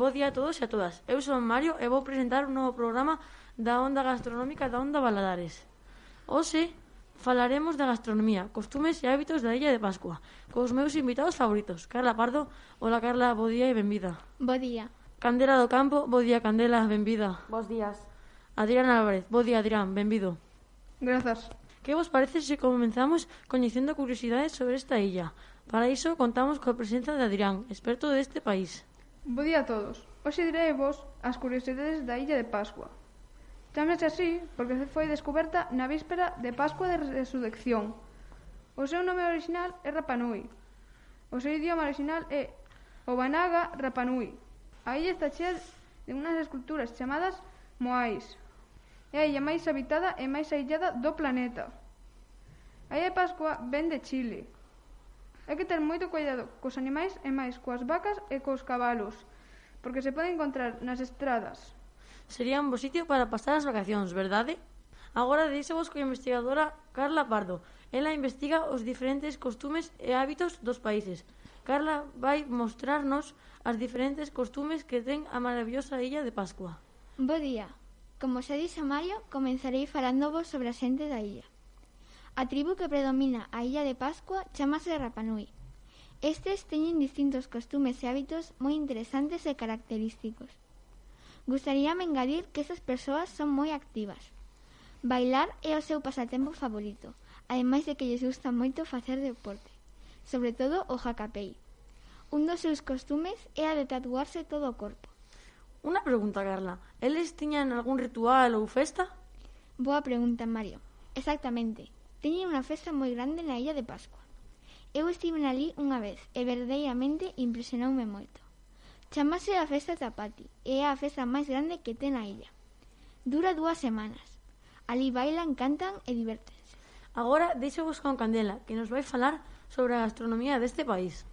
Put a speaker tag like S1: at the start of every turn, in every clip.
S1: Bo día a todos e a todas. Eu son Mario e vou presentar un novo programa da Onda Gastronómica da Onda Baladares. Hoxe falaremos da gastronomía, costumes e hábitos da Illa de Pascua, cos meus invitados favoritos, Carla Pardo. Hola Carla, bo día e benvida.
S2: Bo día.
S1: Candela do Campo, bo día Candela, benvida.
S3: Bos días.
S1: Adrián Álvarez, bo día Adrián, benvido.
S4: Grazas.
S1: Que vos parece se comenzamos coñecendo curiosidades sobre esta illa? Para iso contamos coa presenza de Adrián, experto deste país.
S4: Bo día a todos. Hoxe direivos as curiosidades da illa de Pascua. Chámese así porque foi descoberta na víspera de Pascua de Resurrección. O seu nome original é Rapanui. O seu idioma original é Obanaga Rapanui. A illa está chea de unhas esculturas chamadas Moais. É a illa máis habitada e máis aillada do planeta. A illa de Pascua vén de Chile. Hai que ter moito cuidado cos animais e máis coas vacas e cos cabalos, porque se poden encontrar nas estradas.
S1: Sería un bo sitio para pasar as vacacións, verdade? Agora deixemos coa investigadora Carla Pardo. Ela investiga os diferentes costumes e hábitos dos países. Carla vai mostrarnos as diferentes costumes que ten a maravillosa illa de Pascua.
S2: Bo día. Como xa dixo Mario, comenzarei falando vos sobre a xente da illa. A tribu que predomina a Illa de Pascua chamase Rapanui. Estes teñen distintos costumes e hábitos moi interesantes e característicos. Gustaríame engadir que esas persoas son moi activas. Bailar é o seu pasatempo favorito, ademais de que lles gusta moito facer deporte, sobre todo o jacapei. Un dos seus costumes é a de tatuarse todo o corpo.
S1: Unha pregunta, Carla. Eles tiñan algún ritual ou festa?
S2: Boa pregunta, Mario. Exactamente. Teñen unha festa moi grande na Illa de Pascua. Eu estive ali unha vez e verdadeiramente impresionoume moito. Chamase a festa Tapati e é a festa máis grande que ten a illa. Dura dúas semanas. Ali bailan, cantan e divertense.
S1: Agora deixo vos con Candela, que nos vai falar sobre a gastronomía deste país.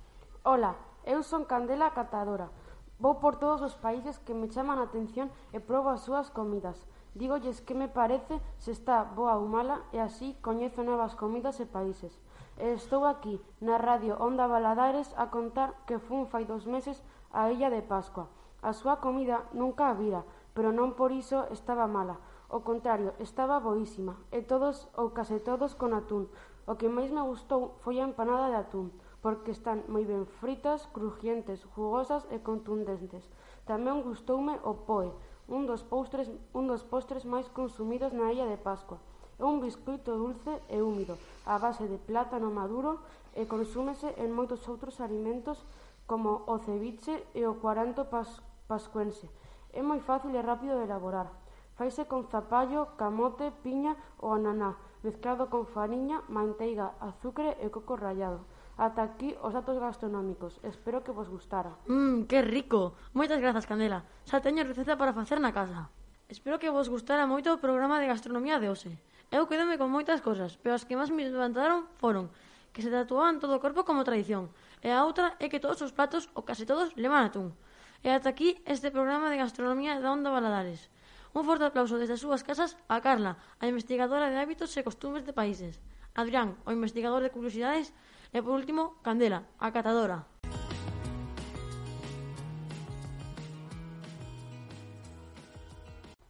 S3: Ola, eu son Candela Catadora. Vou por todos os países que me chaman a atención e probo as súas comidas. Dígolles que me parece, se está boa ou mala, e así coñezo novas comidas e países. E estou aquí, na radio Onda Baladares, a contar que fun fai dos meses á Illa de Pascua. A súa comida nunca a vira, pero non por iso estaba mala. O contrario, estaba boísima, e todos ou case todos con atún. O que máis me gustou foi a empanada de atún, porque están moi ben fritas, crujientes, jugosas e contundentes. Tamén gustoume o poe, un dos postres un dos postres máis consumidos na Illa de Pascua. É un biscoito dulce e húmido á base de plátano maduro e consúmese en moitos outros alimentos como o ceviche e o cuaranto pas pascuense. É moi fácil e rápido de elaborar. Faise con zapallo, camote, piña ou ananá, mezclado con fariña, manteiga, azúcar e coco rallado. Ata aquí os datos gastronómicos. Espero que vos gustara.
S1: Mmm, que rico. Moitas grazas, Candela. Xa teño receta para facer na casa. Espero que vos gustara moito o programa de gastronomía de hoxe. Eu quedome con moitas cosas, pero as que máis me levantaron foron que se tatuaban todo o corpo como tradición, e a outra é que todos os platos, ou case todos, levan atún. E ata aquí este programa de gastronomía da Onda Baladares. Un forte aplauso desde as súas casas a Carla, a investigadora de hábitos e costumes de países. Adrián, o investigador de curiosidades, Y por último, Candela, acatadora.